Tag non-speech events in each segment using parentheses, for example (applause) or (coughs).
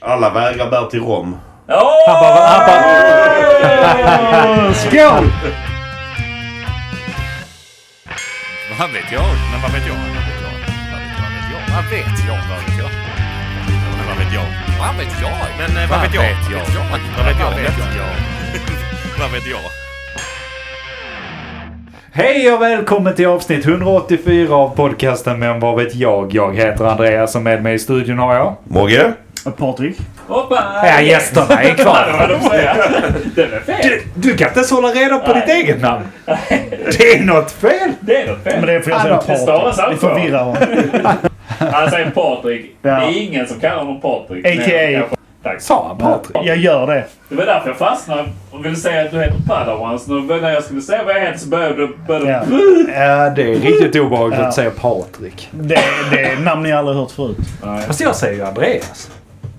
Alla vägar bär till Rom. Åh! Han bara, han bara, Skål! Vad vet jag? Men vad vet jag? Vad vet jag? Vad vet jag? Vad vet jag? Vad vet jag? Men vad vet jag? Vad vet jag? Men eh, vad vet jag? Vad vet jag? Vad vet jag? Vad vet jag? Hej och välkommen till avsnitt 184 av podcasten Men vad vet jag? Jag heter Andreas och med mig i studion har jag... Mogge? Patrik. Hoppa! Ja, gästerna är kvar. de säger. Den är fel. Du, du kan inte ens hålla reda på Nej. ditt eget namn. Det är något fel. Det är något fel. Men det är för jag säger Hallå. Det stavas Patrik. Det alltså. förvirrar honom. Han säger Patrik. Det är ingen som kallar honom Patrik. AKA. Tack. Sa han Patrik? Jag gör det. Det var därför jag fastnade och ville säga att du heter Padawan. Så när jag skulle säga vad jag heter så började du... Ja. Ja, det är riktigt obehagligt Ja. att säga Patrik. Det, det är namn ni aldrig hört förut. Nej. Fast jag säger ju Andreas.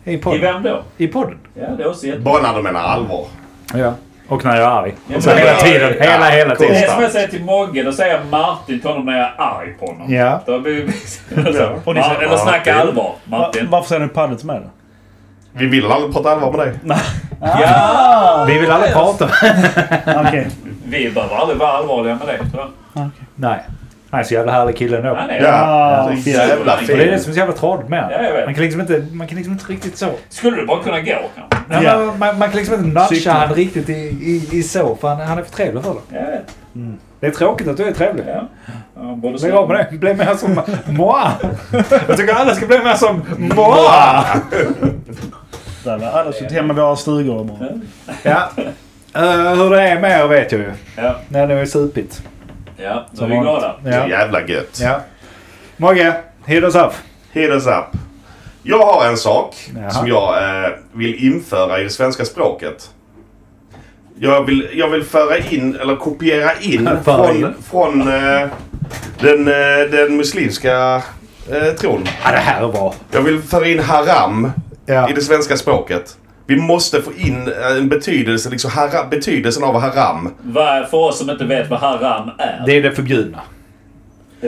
I I podden. vem då? I podden. Ja, det är också jätte... Bara när du menar allvar. Ja. Och när jag är arg. Ja, Så hela tiden. Ja, Hela, hela Det är tiden. som jag säger till Mogge. Då säger jag Martin till honom när jag är arg på honom. Ja. Då blir vi... Eller snacka Martin. allvar. Va, Martin. varför säger ni padel till mig då? Vi vill aldrig prata allvar med dig. Ja! Vi vill aldrig prata. (laughs) Okej. Vi behöver aldrig vara allvarliga med det, tror jag. Nej. Han är så jävla härlig kille ändå. Han är Ja, jävla Och det är det som är så jävla tråkigt med Ja, man kan liksom inte, man kan liksom inte riktigt så. Skulle du bara kunna gå kanske? Nej, Ja. man, man, man kan liksom inte nudga han riktigt i, i, i så, för han, han är för trevlig för det. Jag vet. Det är tråkigt att du är trevlig. Ja. Ja, Lägg av med det. Bli mer som moi. Jag tycker alla ska bli mer som moi. Där var alla suttit hemma i våra stugor. Ja. Uh, hur det är med er vet jag ju. Ja, När ni har supit. Ja. Då är vi glada. Ja. jävla gött. ja. Mogge, hit us up. Hit us up. Jag har en sak Jaha. som jag eh, vill införa i det svenska språket. Jag vill, jag vill föra in, eller kopiera in (laughs) från, från eh, den, eh, den muslimska eh, tron. Ja, det här är bra. Jag vill föra in haram Ja. i det svenska språket. Vi måste få in eh, en betydelse, liksom hara, betydelsen av haram. Vad- För oss som inte vet vad haram är. Det är det förbjudna.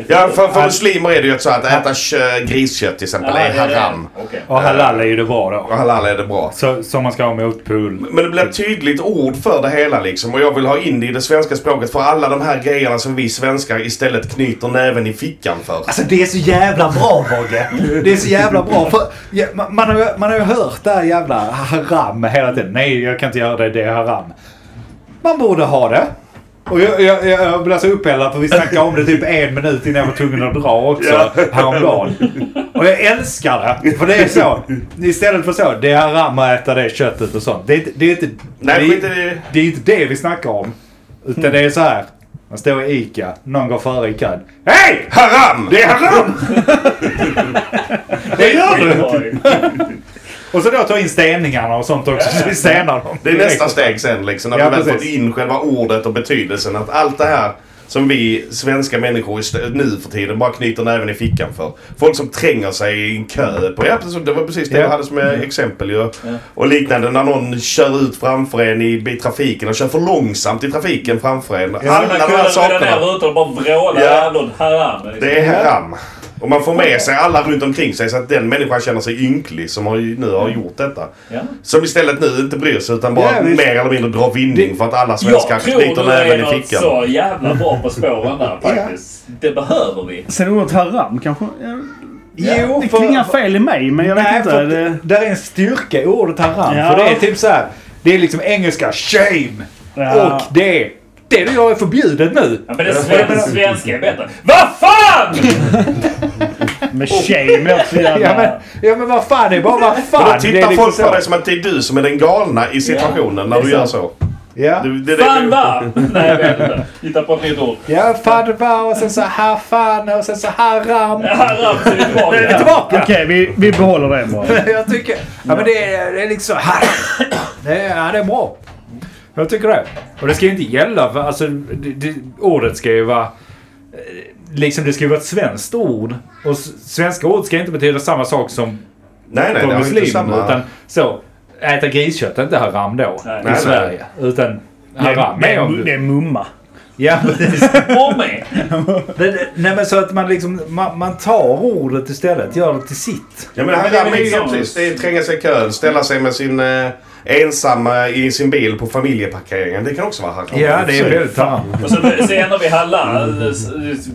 Ja, för, för muslimer är det ju så att äta kö, griskött till exempel är haram. Okej. Och halal är ju det bra då. Och halal är det bra. Så, som man ska ha motpol. Men det blir ett tydligt ord för det hela liksom. Och jag vill ha in det i det svenska språket för alla de här grejerna som vi svenskar istället knyter näven i fickan för. Alltså det är så jävla bra Mogge. Det är så jävla bra. För, ja, man, man, har, ju- man har ju hört det här jävla haram hela tiden. Nej, jag kan inte göra det. Det är haram. Man borde ha det. Och jag, jag, jag blev så uppeldad för vi snackade om det typ en minut innan jag var tvungen att dra också häromdagen. Och jag älskar det. För det är så. Istället för så. Det är haram att äta det köttet och sånt. Det är, inte- det är inte... Nej, det, det. det är inte det vi snackar om. Utan det är så här. Man står i ICA. Någon går före i kön. Hej! Haram! Det är haram! (laughs) det gör du! Och så då ta in steningarna och sånt också. Så vi stenar dem. Det är nästa steg sen liksom. När Ja, vi väl fått in själva ordet och betydelsen. Att allt det här som vi svenska människor nu för tiden bara knyter näven i fickan för. Folk som tränger sig i en kö. På, ja, precis, det var precis det Ja. jag hade som exempel ju. Och liknande när någon kör ut framför en i, i trafiken och kör för långsamt i trafiken framför en. Ja, Alla de här kunde sakerna. ner rutan och bara vråla Ja. haram. liksom. Det är haram. Och man får med sig alla runt omkring sig så att den människan känner sig ynklig som har, nu har gjort detta. Ja. Som istället nu inte bryr sig utan bara Ja, mer eller mindre drar vinning för att alla svenskar Jag tror knyter du är näven i något fickan. så jävla bra på spåren där (laughs) faktiskt. Det behöver vi. Sen ordet haram kanske... Ja, Jo, det för- klingar fel i mig men jag vet Nej, inte. för Det, det, där är en styrka i ordet haram. Ja. För det är typ så här. Det är liksom engelska shame. Ja. Och det, det du gör är förbjudet nu. Ja, men det sven- svenska är bättre. Vad fan! (laughs) med shame låter så jävla... Ja men, ja, men vad fan, det är bara vad fan. då det är tittar liksom folk på dig som att det är du som är den galna i situationen när du gör så. Ja, Du, det, det, Fan vad? (laughs) Nej, jag vet inte. Hitta på ett nytt ord. ja fadva och sen så här fan och sen så haram. Haram så är vi Det är tillbaka. tillbaka. Okej, vi, vi behåller det bara. (laughs) Jag tycker... Ja men det är, det är liksom... (coughs) Det är, ja, det är bra. Jag tycker det. Och det ska ju inte gälla för alltså det, det, ordet ska ju vara... eh, Liksom det ska ju vara ett svenskt ord. Och svenska ord ska inte betyda samma sak som nej, nej, på det har inte muslimer. samma... Utan så, äta griskött är inte haram då Nej. i Nej, Sverige. Utan Det är, haram det, är om det är mumma. Ja, (laughs) precis. Nej men så att man liksom, man, man tar ordet istället, gör det till sitt. Ja men men det är haram är ju precis. Det är tränga sig i kön, ställa sig med sin eh, ensamma i sin bil på familjeparkeringen. Det kan också vara haram. Ja, det är väldigt haram. Och så, så ändrar vi halal.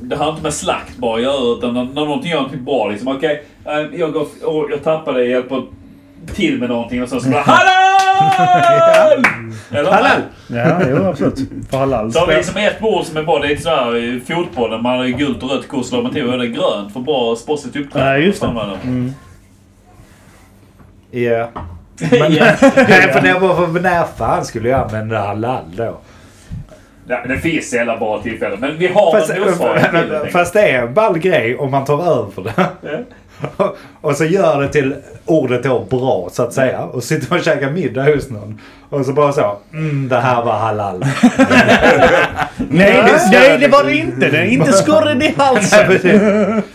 Det har inte med slakt bara att göra utan när, när någonting gör någonting bra. Liksom, Okej, eh, jag, går, jag tappade det, hjälper till med någonting och så så bara (laughs) HALAL! Eller? Halal! Ja, jo absolut. För halal. Så har vi liksom ett bord som är bra. Det är sådär i fotbollen. Man har ju gult och rött kors. Man till och det grönt för bra sportsligt uppträdande. Ja, just det. Mm. Ja. Men, (laughs) (laughs) Nej, för var för när fan skulle jag använda halal då? ja, det finns sällan bra tillfällen. Men vi har Fast, en motsvarighet (laughs) fast det är en ball grej om man tar över det. Ja. (laughs) Och så gör det till ordet då bra så att säga. Och sitter man och käkar middag hos någon. Och så bara så. Mm, det här var halal. (laughs) Nej, det, nej, det var det inte. Det är inte skurren i (laughs) halsen.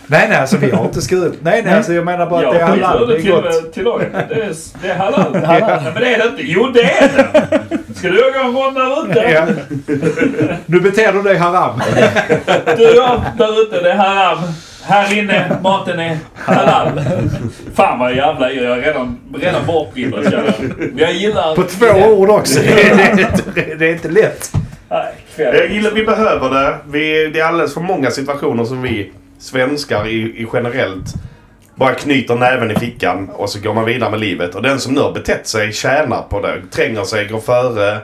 nej, nej, alltså vi har inte skurit. Nej, nej, alltså jag menar bara att det är halal. Det är till, gott. till. Det är, det är halal. Nej, men det är det inte. Jo, det är det! Ska du gå en rond där ute? Ja. Nu beter du dig haram. Du jag där ute, det är haram. Här inne, maten är halal. Fan vad jävla. Jag är redan, redan bortdribblad känner jag. Gillar... På två ord också. (laughs) Det är, inte- det är inte lätt. Nej, Jag gillar, vi behöver det. Vi, det är alldeles för många situationer som vi svenskar i, i generellt bara knyter näven i fickan och så går man vidare med livet. Och den som nu har betett sig tjänar på det. Tränger sig, går före,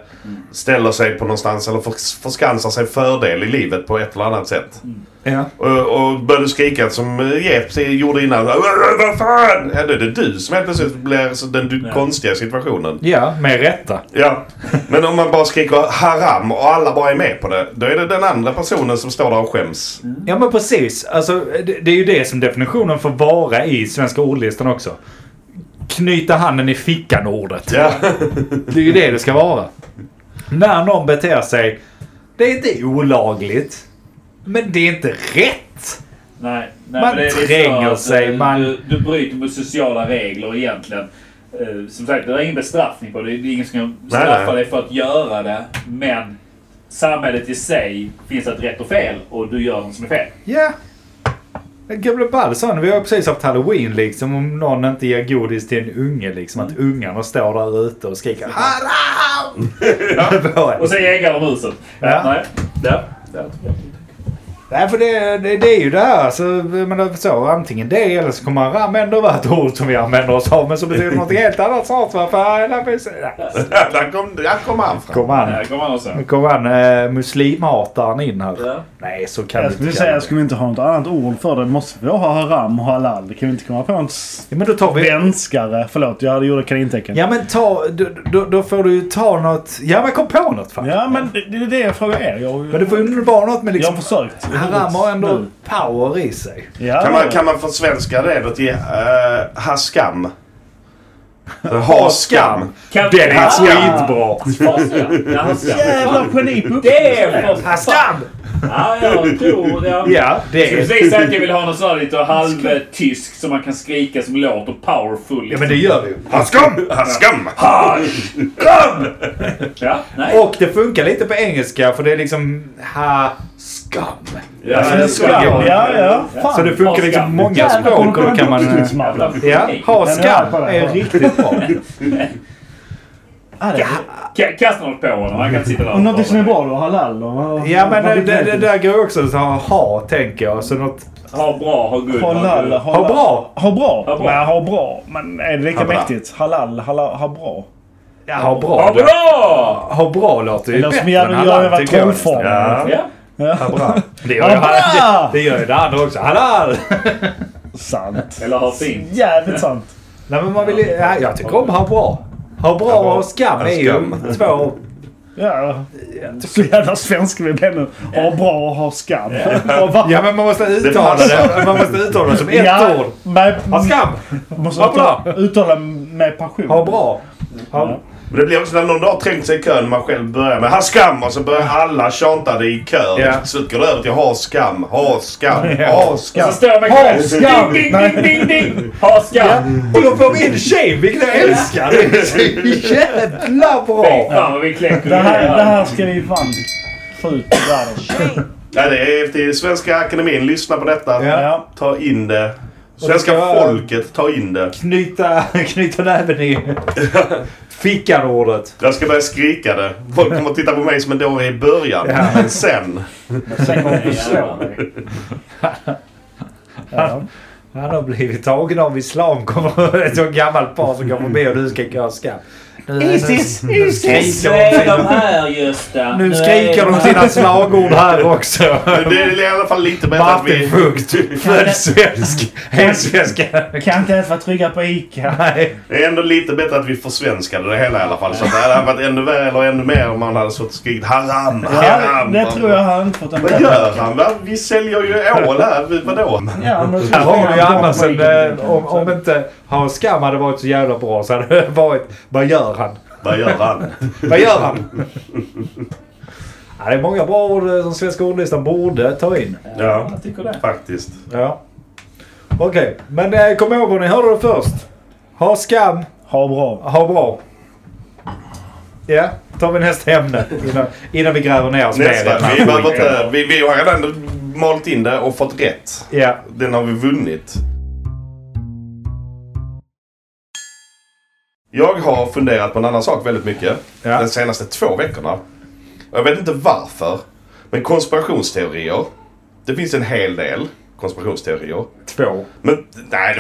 ställer sig på någonstans eller förs- förskansar sig fördel i livet på ett eller annat sätt. Ja. Och, och börjar du skrika som Jeps gjorde innan. "Vad- Vad fan! Ja, då är det du som helt plötsligt blir så den Ja. konstiga situationen. ja, med rätta. Ja, men om man bara skriker haram och alla bara är med på det. Då är det den andra personen som står där och skäms. Ja men precis. Alltså, det, det är ju det som definitionen får vara i svenska ordlistan också. Knyta handen i fickan-ordet. Ja. Det är ju det det ska vara. När någon beter sig, det är inte olagligt. Men det är inte rätt. Nej, nej, Man det tränger att, sig, eh, man- Du, du bryter mot sociala regler egentligen. Eh, Som sagt, det är ingen bestraffning på det. Det är ingen som kan straffa nej. dig för att göra det. Men samhället i sig finns ett rätt och fel och du gör något som är fel. Ja. Gamla Balsson, vi har precis haft halloween liksom. Om någon inte ger godis till en unge liksom. Att ungarna står där ute och skriker haram! ja. (laughs) Och så äggar de huset. Ja. Nej. Ja. Ja. Nej, för det, det, det är ju det här. Alltså, menar, så, antingen det eller så kommer ram ändå vara ett ord som vi använder oss av. Men så betyder det något helt annat snart. va? För, där, kom, där kom han fram. Kom han också. Nu kommer han eh, muslimhataren in här. Ja. Nej, så kan Jag du skulle inte säga, ska vi inte ha något annat ord för det? Måste vi ha haram och halal? Det kan vi inte komma på något Ja, men då tar vi... svenskare. Förlåt, jag gjorde kanintecken. Ja men ta, då, då, då får du ju ta något. Ja men kom på något fan. Ja, men det, är det jag frågar er. Jag, Men du får ju vara något med jag liksom... har försökt. Haram har ändå Nu. power i sig. Ja, Kan man, kan man försvenska det då till uh, ha skam? Ha skam. Kan Den är skitbra. Jävla geni på Det är för Ha skam! Ja, jag tror det. (laughs) Ja, det Jag skulle är... precis säga att jag vill ha något sånt här lite halvtysk som man kan skrika som låter powerful. Ja men det gör vi ju. Ha skam! Ha (laughs) skam! Ja, nej. Och det funkar lite på engelska för det är liksom ha skam. Ja, Alltså, Ja, gå. ja, ja. Fan. Så det funkar liksom många språk och då kommer kan man... man- Ja, ha skam är riktigt bra. (laughs) Kasta något på honom. Han kan inte sitta där Och något som är bra då? Halal och... Ja men det, det, det där går också att ha, ha tänker jag. Så något... Ha bra, ha good. Halal. Ha bra! Ha bra. Ha bra. Men ha bra. Men är det lika Ha mäktigt? Halal, halal, ha bra. Ja, ha bra. Ha bra! Ha bra låter ju bättre jag än halal tycker jag. Ja. Ja. Ha bra. (laughs) Det gör, Ha bra! det, gör ju det andra också. Halal! Sant. Eller ha fint. Jävligt sant. Nej men man vill ju- ja, Jag tycker om ha bra. Ha bra och skam är ju två... Ja. Så jävla svensk vi blev nu. Ha bra och ha skam. (laughs) Ja men man måste uttala det. Man måste uttala det som ett Ja, ord. Med, Ha skam! måste Ha bra. uttala, uttala med passion. Ha bra. Ha, Men det blir också när någon har trängt sig i kön man själv börjar med ha skam och så börjar alla tjanta det i kör. Ja. Till slut går det över till ha skam, ha skam, ha Och så skam. står jag med Ha skam! Ding, ding, ding, ding. Ha skam! Och då får vi in tjej, vilket jag älskar. Det är så jävla Fy bra. fan vad vi kläcker Det här, det här ska vi fan Få ut världen. Nej, det är till Svenska Akademin. Lyssna på detta. Ja. Ta in det. Svenska folket, ta in det. Knyta, knyta näven i (laughs) fickan-ordet. Jag ska börja skrika det. Folk kommer att titta på mig som en dåre i början. Ja. Men sen. Sen kommer du slå dig. Ja. Han har blivit tagen av islam. Kommer ett så gammalt par som kommer med och du ska gå skam. Nu- Isis! nu- nu Isis! skriker de här Gösta. Nu är skriker de sina slagord här också. Det är i alla fall lite bättre att vi... Fugt, född svensk. Helsvenska. Kan inte ens vara trygga på ICA. Nej. Det är ändå lite bättre att vi försvenskade det hela i alla fall. Så att det hade varit ännu värre eller ännu mer om man hade suttit och skrikit haram, Ja, haram. det tror jag han fått en Vad gör han? Va? Vi säljer ju ål här. Vadå? Ja, men Här har du ju annars en... eh, Om, om inte Har skam hade varit så jävla bra så hade det varit... Vad gör han? Vad gör han? (laughs) Vad gör han? Ja, det är många bra ord eh, som Svenska ordlistan borde ta in. Ja, Jag tycker det. faktiskt. Ja. Okej, men eh, kom ihåg vad ni hörde det först. Ha skam, Ha bra. ha bra. Ja, tar vi nästa ämne innan, innan vi gräver ner oss mer Nästa. här Vi, inte, vi, vi har redan malt in det och fått rätt. Ja, Den har vi vunnit. Jag har funderat på en annan sak väldigt mycket. Ja. De senaste två veckorna. Jag vet inte varför. Men konspirationsteorier. Det finns en hel del konspirationsteorier. två. Men nej,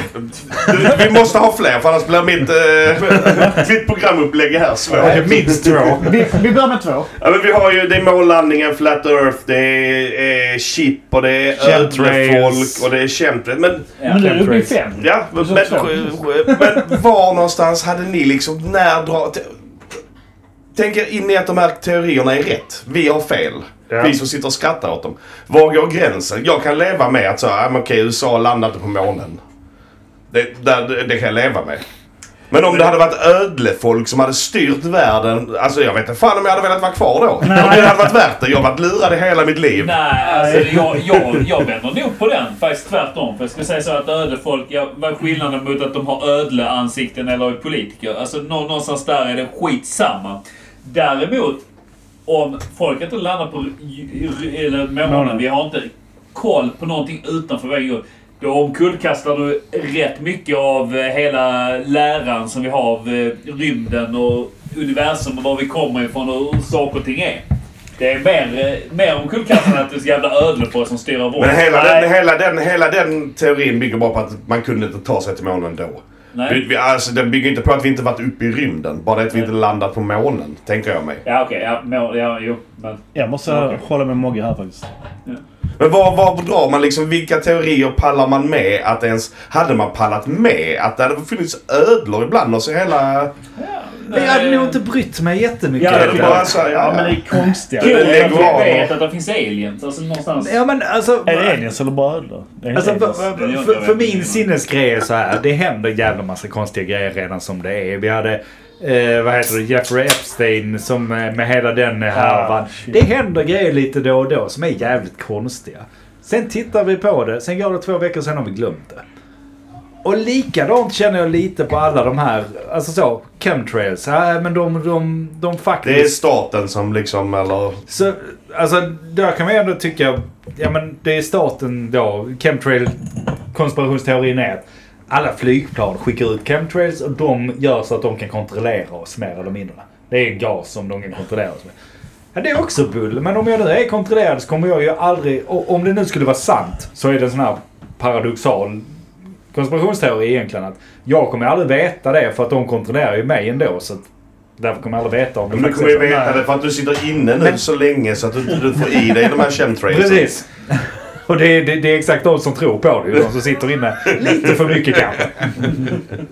vi måste ha fler för annars blir mitt, eh, mitt programupplägg här svårt. minst två. Vi, vi börjar med två. Ja, men vi har ju det är månlandningen, Flat Earth, det är eh, chip och det är ödlefolk och det är chemtrails. Men Men nu är det fem. Ja, men, men, men var någonstans hade ni liksom, när dra... Tänk er in i att de här teorierna är rätt. Vi har fel. Ja. Vi som sitter och skrattar åt dem. Var går gränsen? Jag kan leva med att så, ja, men okej, USA landade på månen. Det, där, det kan jag leva med. Men om det hade varit ödlefolk som hade styrt världen. Alltså jag vet inte fan om jag hade velat vara kvar då. Om det hade varit värt det. Jag har varit lurad i hela mitt liv. Nej, alltså jag, jag, jag vänder nog på den. Faktiskt tvärtom. För jag skulle säga så att ödefolk, ja, vad är skillnaden mot att de har ödleansikten eller är politiker? Alltså nå- någonstans där är det skitsamma. Däremot, om folk inte landar på eller månen, vi har inte koll på någonting utanför jord. Då omkullkastar du rätt mycket av eh, hela läran som vi har av eh, rymden och universum och var vi kommer ifrån och hur saker och ting är. Det är mer, eh, mer omkullkastande att det är så jävla ödlefolk som styr vår Men hela den, hela, den, hela den teorin bygger bara på att man kunde inte ta sig till månen då. Nej. Vi, vi, alltså, den bygger inte på att vi inte varit uppe i rymden. Bara att vi inte landat på månen, tänker jag mig. Ja okej, ja, må- ja, jo. Men, Jag måste Okej. hålla med Mogge här faktiskt. Men var, var drar man liksom, vilka teorier pallar man med att ens... Hade man pallat med att det hade funnits ödlor ibland och så hela... Jag hade nog inte brytt mig jättemycket. Ja, det bara så, Ja, ja, men det är konstiga. Det Kul att vi vet att det finns aliens. Alltså någonstans. Ja men alltså... Är det aliens eller bara ödlor? Alltså, för, för, jag för min sinnesgrej är så här. Det händer jävla massa konstiga grejer redan som det är. Vi hade, eh, vad heter det, Jeffrey Epstein som eh, med hela den eh, härvan. shit. det händer grejer lite då och då som är jävligt konstiga. Sen tittar vi på det, sen går det två veckor sen har vi glömt det. Och likadant känner jag lite på alla de här, alltså så, chemtrails. Ja, men de, de, de faktiskt... Det är staten som liksom, eller... Så, alltså, där kan man ju ändå tycka, ja men det är staten då, chemtrail konspirationsteorin är att alla flygplan skickar ut chemtrails och de gör så att de kan kontrollera oss mer eller mindre. Det är gas som de kan kontrollera oss med. Ja, det är också bull, men om jag nu är kontrollerad så kommer jag ju aldrig, om det nu skulle vara sant, så är det en sån här paradoxal konspirationsteori egentligen att jag kommer aldrig veta det för att de kontrollerar ju mig ändå så att därför kommer jag aldrig veta om det Men du kommer ju veta det för att du sitter inne nu Men- så länge så att du, du får i dig de här chemtrailsen. Precis. Och det är, det, det är exakt de som tror på det. De som sitter inne lite för mycket kanske.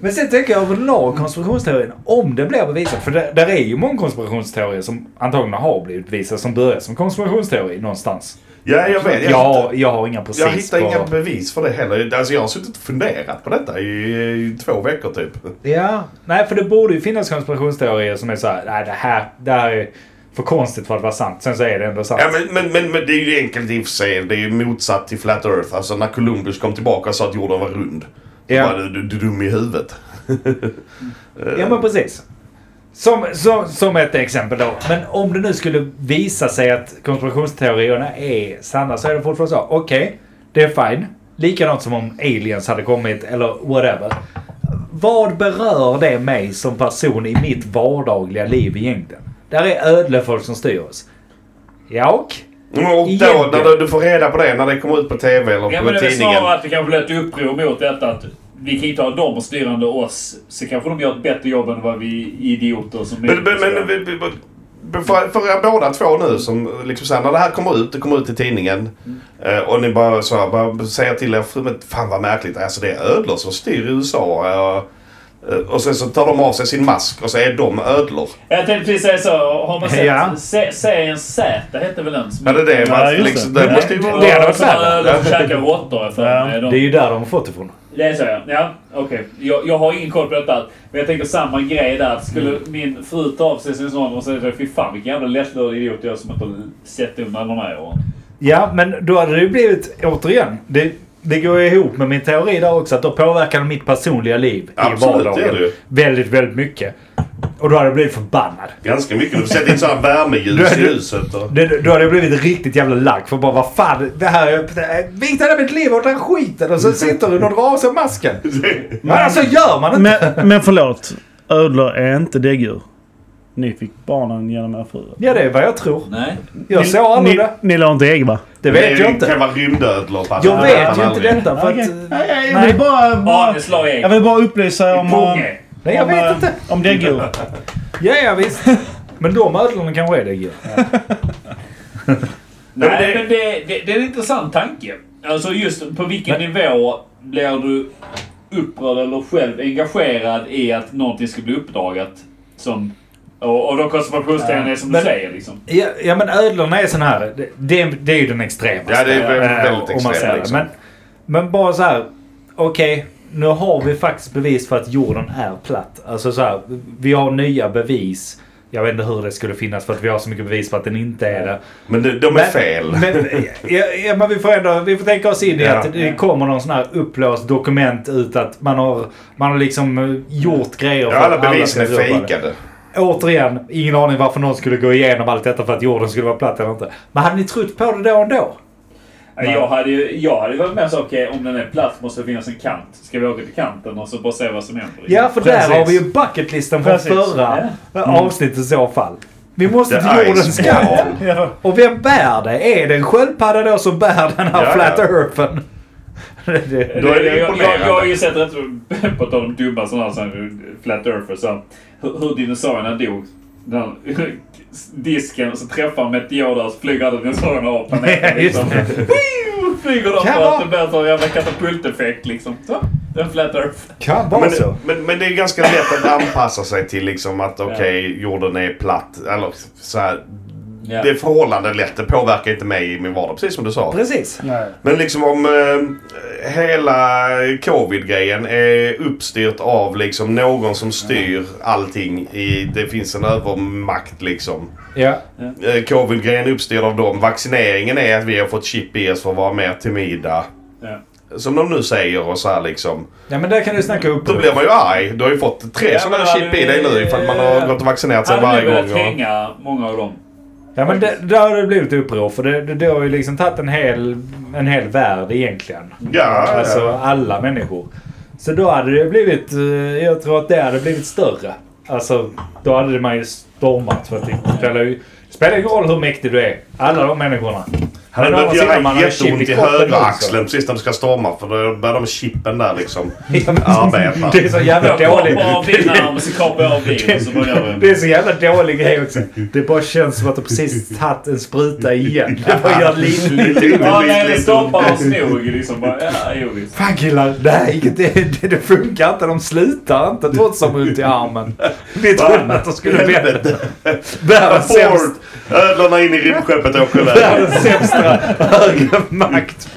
Men sen tänker jag överlag konspirationsteorin. Om det blir bevisat. För det, där är ju många konspirationsteorier som antagligen har blivit bevisade som börjar som konspirationsteori någonstans. Ja, jag vet. Jag, Jag, hittar, jag har inga precis jag hittar på... inga bevis för det heller. Alltså jag har suttit och funderat på detta i, i två veckor typ. Ja, nej för det borde ju finnas konspirationsteorier som är så här, nej det här, det här är för konstigt för att vara sant. Sen så är det ändå sant. Ja, men, men, men, men det är ju enkelt i och för sig. Det är ju motsatt till Flat Earth. Alltså när Columbus kom tillbaka och sa att jorden var rund. Ja. Bara, du, du, du är dum i huvudet. Ja men precis. Som, som, som ett exempel då. Men om det nu skulle visa sig att konspirationsteorierna är sanna så är det fortfarande så. Okej, det är fine. Likadant som om aliens hade kommit eller whatever. Vad berör det mig som person i mitt vardagliga liv egentligen? Där är ödlefolk som styr oss. Ja, och? Mm, Och då, Egentligen. när du, du får reda på det när det kommer ut på TV eller Ja, på men det är tidningen. snarare att det kanske blir ett uppror mot detta att vi kan inte ha dem styrande oss. Så kanske de gör ett bättre jobb än vad vi idioter som Men, men, men vi- för, för er båda två nu som liksom såhär, när det här kommer ut, det kommer ut i tidningen. eh, och ni bara, så här, bara säger till er fru, men fan vad märkligt. Alltså det är ödlor som styr i USA. eh, eh, och sen så tar de av sig sin mask och så är de ödlor. Jag tänkte precis säga så. Har man sett Ja. se- serien Z hette väl den? som- Ja det är det. Ja, Man, det. liksom, det måste ju vara... Det hade varit Som, värre. De käkar råttor för Ja. mig. De- Det är ju där de har fått ifrån. Det är så ja. Ja, okej. Jag, jag har ingen koll på detta. Men jag tänker samma grej där. Skulle Mm. min fru ta av sig sin sån och säga fy fan vilken jävla lättlurad idiot jag är som inte har sett alla de här åren. Ja, men då hade det ju blivit, återigen, det, det går ju ihop med min teori där också, att då påverkar det mitt personliga liv Absolut, i det gör det vardagen ju. väldigt, väldigt mycket. Och då hade jag blivit förbannad. Ganska mycket. Du sätter in sådana värmeljus i Du- du- huset. Och... Det, då hade jag blivit riktigt jävla lack för bara vad fan, det här är... Vikt hela mitt liv åt den skiten och så sitter du och drar av sig masken. (laughs) Men alltså gör man inte. Men, men förlåt. Ödlor är inte däggdjur. Ni fick barnen genom er fruar. Ja, det är vad jag tror. Nej. Jag såg aldrig ni, det. ni la inte ägg va? Det vet jag inte. Det kan vara rymdödlor. Jag det vet ju inte detta för Okej. att... Nej, jag vill bara... bara jag vill bara upplysa om... Punge. Nej, jag om, vet eh, inte. Om däggdjur. Ja, ja visst. (laughs) Men de ödlorna kanske är det. men (laughs) Nej, det- men det, det, det är en intressant tanke. Alltså just på vilken nivå blir du upprörd eller själv engagerad i att någonting ska bli uppdagat? Som, och, och då koncentrationsteorin är som Men- du säger liksom. Ja, ja men ödlorna är sån här. Det, det, är- det är ju den extremaste. Ja, det är väldigt- eh, väldigt man extrem, liksom. Men, men bara så här. Okej, nu har vi faktiskt bevis för att jorden är platt. Alltså så här. Vi har nya bevis. Jag vet inte hur det skulle finnas för att vi har så mycket bevis för att den inte är det. Men de, de är fel. Men, ja, ja, men vi får ändå vi får tänka oss in i Ja. att det kommer någon sån här upplåst dokument ut att man har, man har liksom eh, gjort grejer Ja, alla bevisen är fejkade. Återigen, ingen aning varför någon skulle gå igenom allt detta för att jorden skulle vara platt eller inte. Men hade ni trott på det då ändå? Jag hade ju jag hade ju varit med så okej om den är platt måste det finnas en kant. Ska vi åka till kanten och så bara se vad som händer? Ja, för Precis. där har vi ju bucketlisten från förra avsnittet i så fall. Vi måste The till jordens kant. Och vem bär det? Är det en sköldpadda då som bär den här Ja, flat ja. earthen? (laughs) Då är det jag, jag, jag har ju sett rätt (laughs) på tal om dumma sådana här flat earthers. Så, hur, hur dinosaurierna dog. Den, (laughs) disken och så träffar en meteor där och så flyger alla dinosaurierna av (laughs) planeten. Liksom. (laughs) Flyger de för att det blir så jävla katapulteffekt liksom. Så, det är en flat earth. kan vara Men, så. men, men det är ganska lätt att anpassa sig till liksom att okej, jorden är platt. Eller så här. Ja. Det är förhållande lätt. Det påverkar inte mig i min vardag, precis som du sa. Precis. Nej. Men liksom om eh, hela covid-grejen är uppstyrt av liksom någon som styr allting. I, det finns en övermakt liksom. Ja. Eh, Covid-grejen är uppstyrd av dem. Vaccineringen är att vi har fått chip i oss för att vara mer timida. Ja. Som de nu säger och så här liksom. ja, men där kan du snacka upp. Då blir man ju arg. Du har ju fått tre Ja, sådana chip i dig nu ifall man har gått och vaccinerat sig Hade varje nu velat gång. Och... hänga många av dem. Ja men det, där har det blivit uppror för det, det, det har ju liksom tagit en hel, en hel värld egentligen. Ja, Alltså ja. alla människor. Så då hade det blivit, eh, jag tror att det hade blivit större. Alltså då hade man ju stormat för att det spelar ju ingen roll hur mäktig du är. Alla de människorna. Han Men å hade man göra jätteont i högra axeln precis när du ska storma. För då börjar de chippen där liksom (laughs) arbeta. Det är så jävla dåligt. (laughs) kapar av din arm och så kapar jag av din och så börjar Det är så jävla dålig grej också. Det bara känns som att du precis tagit en spruta igen. (laughs) Det bara gör lite, lite ont. Ja, nej, det stoppar oss nog liksom. Bara, ja, jo visst. Fan killar, nej det, det, det funkar inte. De slutar inte trots att de ont i armen. Vi trodde att de skulle vända. Världens sämsta! Ödlorna in i rymdskeppet och åker iväg. världens sämsta högre makt.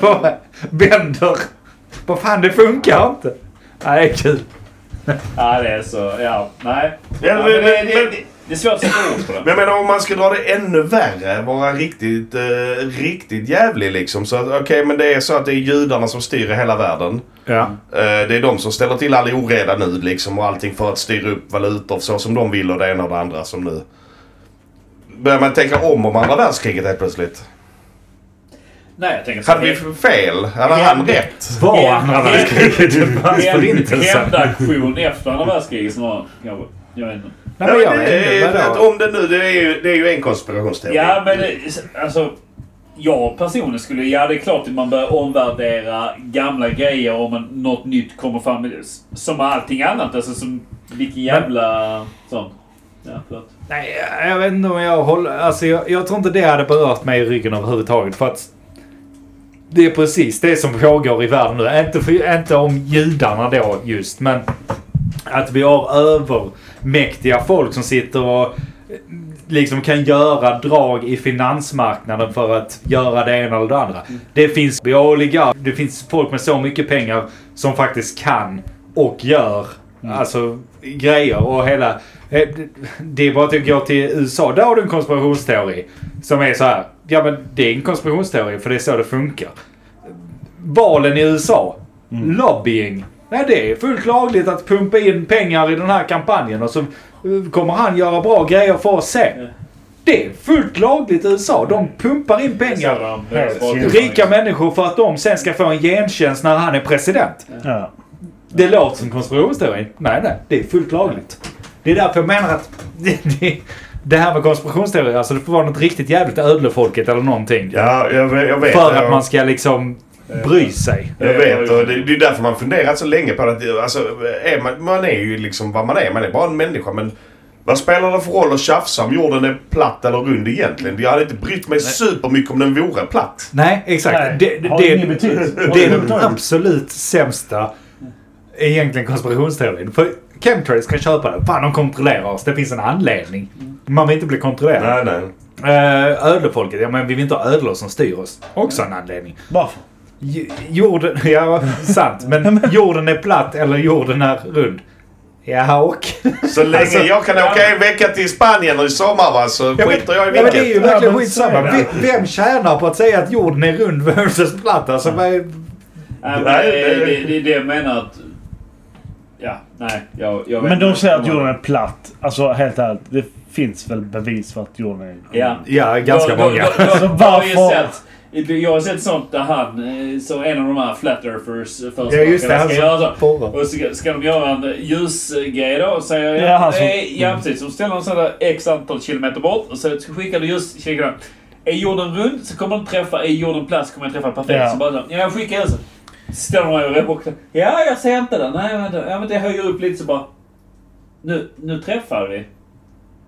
Bara Vänder. Vad fan det funkar inte. Nej det är kul. Ja, det är så. Ja, nej. Ja, men, men det- men, det- men, det- Det är svårt att sätta ord på det. Men jag menar om man ska dra det ännu värre, vara riktigt, eh, riktigt jävlig liksom. Så att okej, men det är så att det är judarna som styr hela världen. Ja. Eh, det är de som ställer till all oreda nu liksom och allting för att styra upp valutor så som de vill och det ena och det andra som nu. Börjar man tänka om om andra världskriget helt plötsligt? Nej, jag tänker så. Hade vi fel? Hade han rätt? Var andra världskriget hans förintelse? Hämndaktion efter andra världskriget som var kanske. Jag vet inte. Nej men jag vet inte. vadå? om det nu, det är ju, det är ju en konspirationsteori. Ja, men alltså... Jag personligen skulle... Ja, det är klart att man bör omvärdera gamla grejer om en, något nytt kommer fram. Som allting annat. Alltså som vilken jävla... Sån. Ja, förlåt. Nej, jag vet inte om jag håller... Alltså jag, jag tror inte det hade berört mig i ryggen överhuvudtaget. För att det är precis det som pågår i världen nu. Inte, för, inte om judarna då just, men att vi har övermäktiga folk som sitter och eh, liksom kan göra drag i finansmarknaden för att göra det ena eller det andra. Det finns oligarker, det finns folk med så mycket pengar som faktiskt kan och gör alltså grejer och hela... eh, Det är bara att gå till USA. Där har du en konspirationsteori som är så här. Ja men det är en konspirationsteori för det är så det funkar. Valen i USA. Lobbying. Nej, det är fullt lagligt att pumpa in pengar i den här kampanjen och så eh, kommer han göra bra grejer för oss sen. Det är fullt lagligt i USA. De pumpar in pengar. Rika människor för att de sen ska få en gentjänst när han är president. Ja. Det låter som konspirationsteori. Nej, nej. Det är fullt lagligt. Det är därför jag menar att (laughs) det, det, det här med konspirationsteorier, alltså det får vara något riktigt jävligt ödlefolket eller någonting. Ja, jag, vet- jag vet. För Jag- att man ska liksom bry sig. Jag vet och det, det är därför man funderat så länge på att alltså, är man, man är ju liksom vad man är. Man är bara en människa. Men vad spelar det för roll att tjafsa om jorden är platt eller rund egentligen? Jag hade inte brytt mig supermycket om den vore platt. Nej, exakt. Nej, det, har det, ingen betydelse. det är den absolut sämsta egentligen konspirationsteorin. För chemtrails kan köpa det. Fan, de kontrollerar oss. Det finns en anledning. Man vill inte bli kontrollerad. Nej, nej. Uh, ödlefolket, ja men vi vill inte ha ödlor som styr oss. Också en anledning. Varför? J- Jorden, (laughs) ja sant. Men jorden är platt eller jorden är rund. Ja och? Så länge Alltså, jag kan åka en vecka till Spanien i sommar va, så Ja, skiter jag i Ja, men det är vilket. ju verkligen skitsamma. Vem, vem tjänar på att säga att jorden är rund versus platt? Alltså, vad är... Nej, men Nej, det, det- det, det är det jag menar att... Ja, nej. Jag, jag vet Men de inte. säger att jorden är platt. Alltså helt ärligt. Det finns väl bevis för att jorden är... Ja. Ja, ganska Då- många. Då, då, då, Så jag, varför- sett, jag har sett sånt där han, eh, så en av de här flat earthers Ja just det, han ska göra så. Och så ska, de göra en ljusgrej då och säger Ja, ja, eh, ja precis. Så ställer de sig där x antal kilometer bort och så skickar du ljuskikaren. Är jorden rund så kommer den träffa, är jorden platt så kommer den träffa perfekt. Ja. Så bara så, ja jag skickar ljuset. De mig och också. Ja jag ser inte den. Nej vänta. Ja men det höjer upp lite så bara. Nu, nu träffar vi.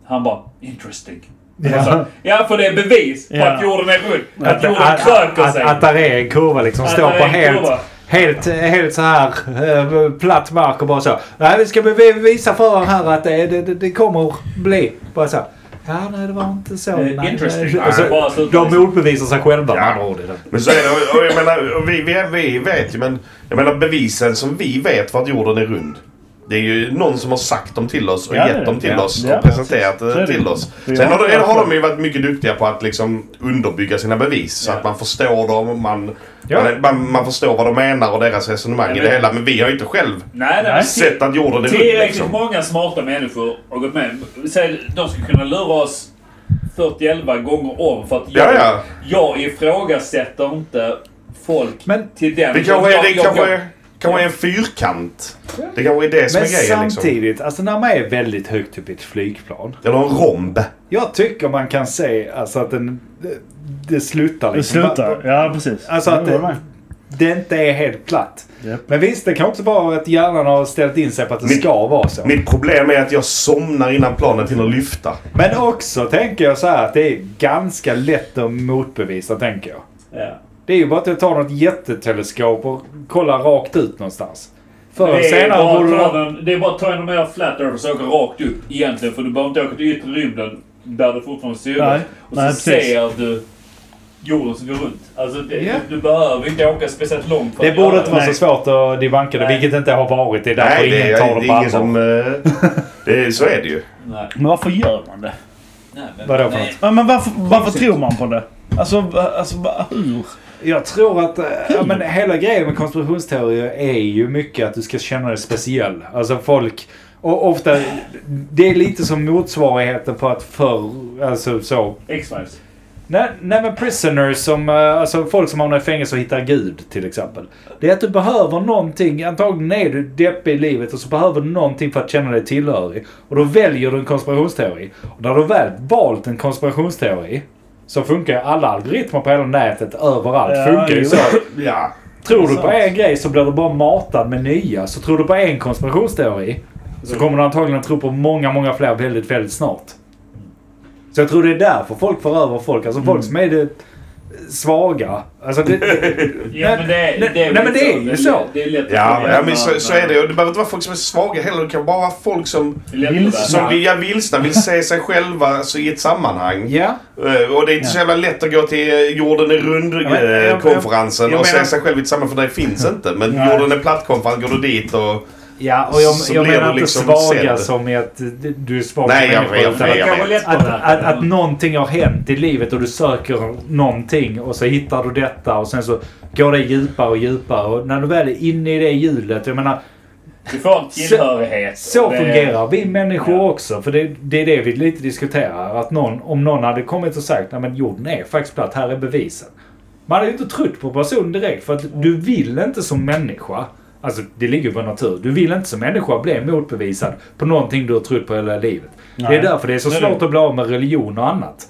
Han bara interesting. Ja. Så, ja för det är bevis på Ja. att jorden är rund. Att Att, jorden att, kröker att, sig. att där är en kurva liksom. Att Står på helt, kurva. helt, helt så här eh, platt mark och bara så. Nej, vi ska visa för er här att det, det, det, det kommer bli. Bara så. Ja, nej det var inte så. Eh, interesting. nej. Och så, Bara sluta de motbevisar sig själva med Ja. andra ord. i det. Men så är det. Och, jag menar, vi, vi, vi vet ju men jag menar bevisen som vi vet för att jorden är rund. Det är ju någon som har sagt dem till oss och Ja, gett dem till Ja. oss Ja, och presenterat precis. Så det till oss. Sen har, de, har de ju varit mycket duktiga på att liksom underbygga sina bevis. Så Ja. att man förstår dem. Man, Ja. man, man, man förstår vad de menar och deras resonemang i Ja, det hela. Men vi har ju inte själv Nej, nej. Sett att jorden är rund. Tillräckligt Liksom. många smarta människor har gått med. Säg, de skulle kunna lura oss 41 gånger om för att jag, Ja, ja. jag ifrågasätter inte folk Men- till den. Det kanske är, kanske en fyrkant. Det kanske är det som Men är grejen. Liksom. samtidigt, alltså när man är väldigt högt upp i ett flygplan. Eller en romb. Jag tycker man kan se alltså att den, det, det slutar Det liksom. slutar. Ja, precis. Alltså att det, det inte är helt platt. Japp. Men visst, det kan också vara att hjärnan har ställt in sig på att det Mitt- ska vara så. Mitt problem är att jag somnar innan planet hinner lyfta. Men också tänker jag så här att det är ganska lätt att motbevisa, tänker jag. Ja. Det är ju bara att ta något jätteteleskop och kolla rakt ut någonstans. Förr eller Det är, senare bara borde att ta de... den, det är bara att ta en mer flat earth och så åka rakt upp egentligen. För du behöver inte åka till yttre rymden där det fortfarande ser ut. Nej, Och så nej, precis. ser du jorden som går runt. Alltså det, Ja. du, du behöver inte åka speciellt långt för Det att borde inte vara så svårt att debunka det, vilket inte har varit. Det är därför Nej, det ingen tar det på ingen som... allvar. eh, det är, så är det ju. Nej. Men varför gör man det? Nej, men, Vadå för nej. något? Men varför, varför tror man på det? Alltså, alltså hur? Jag tror att eh, ja, men hela grejen med konspirationsteorier är ju mycket att du ska känna dig speciell. Alltså folk... Och ofta, det är lite som motsvarigheten på att förr, alltså så... X-Files. Nej, nej men prisoners som, eh, alltså folk som hamnar i fängelse och hittar Gud till exempel. Det är att du behöver någonting, antagligen är du deppig i livet och så behöver du någonting för att känna dig tillhörig. Och då väljer du en konspirationsteori. Och när du väl valt en konspirationsteori så funkar ju alla algoritmer på hela nätet överallt. Ja, funkar ju så. (laughs) Ja. Tror du på en grej så blir du bara matad med nya. Så tror du på en konspirationsteori så kommer du antagligen tro på många, många fler väldigt, väldigt snart. Så jag tror det är därför folk får över folk. Alltså folk som är det svaga. Alltså det, (laughs) Ja, men det, nej, det är nej, men det är ju så. Det är lätt att Ja, ja men så, så är det. Och det behöver inte vara folk som är svaga heller. Det kan bara vara folk som, är Vilsna. som vill, ja, vilsna vill se sig själva alltså, i ett sammanhang. ja. Eh, Och det är inte så jävla lätt att gå till eh, jorden är Ja, men- ja, rund-konferensen och se sig själv i ett sammanhang för det finns inte. Men jorden är platt-konferens, går du dit och... Ja, och jag, Så jag menar inte liksom svaga sedd. som i att du är svag Nej, jag vet, jag vet, att- Att, att, att någonting har hänt i livet och du söker någonting och så hittar du detta och sen så går det djupare och djupare. Och när du väl är inne i det hjulet, jag menar Du får en tillhörighet. så och det- fungerar vi människor Ja. också. För det, det är det vi lite diskuterar. Att någon, om någon hade kommit och sagt att jorden är faktiskt platt, här är bevisen. Man hade ju inte trott på personen direkt för att du vill inte som människa Alltså det ligger ju på natur. Du vill inte som människa bli motbevisad på någonting du har trott på hela livet. Det Nej. är därför det är så Det är det. svårt att bli av med religion och annat.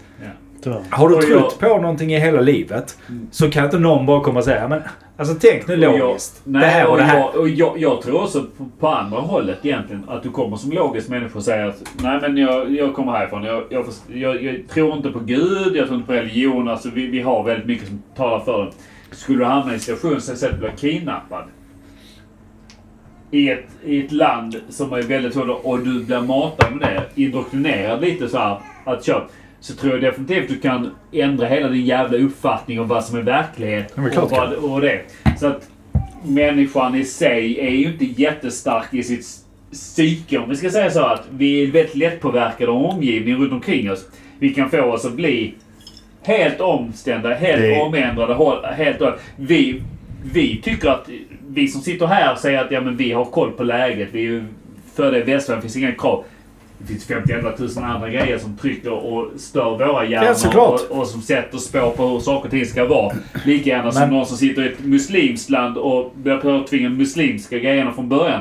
Tyvärr. Har du trott på någonting i hela livet så kan inte någon bara komma och säga men alltså tänk nu Och jag- logiskt. Nej, det här och det här. Jag, och jag, jag tror också på, på andra hållet egentligen. Att du kommer som logisk människa och säger att nej men jag, jag kommer härifrån. Jag, jag, jag, jag tror inte på Gud, jag tror inte på religion. Alltså vi, vi har väldigt mycket som talar för det. Skulle du hamna i en situation så till exempel bli kidnappad. I ett, I ett land som är väldigt hårt och du blir matad med det. Indoktrinerad lite så här. Att köp. Så tror jag definitivt du kan ändra hela din jävla uppfattning om vad som är verklighet. Ja, men och, vad, och det. Så att människan i sig är ju inte jättestark i sitt psyke. Om vi ska säga så att vi är väldigt lättpåverkade av omgivningen runt omkring oss. Vi kan få oss att bli helt omstända, helt Det- omändrade. Helt, vi, vi tycker att vi som sitter här säger att ja, men vi har koll på läget. Vi är ju för det i västvärlden finns inga krav. Det finns 51 000 andra grejer som trycker och stör våra Ja, hjärnor såklart. och, och som sätter spår på hur saker och ting ska vara. Lika gärna som Men- någon som sitter i ett muslimskt land och börjar påtvinga muslimska grejerna från början.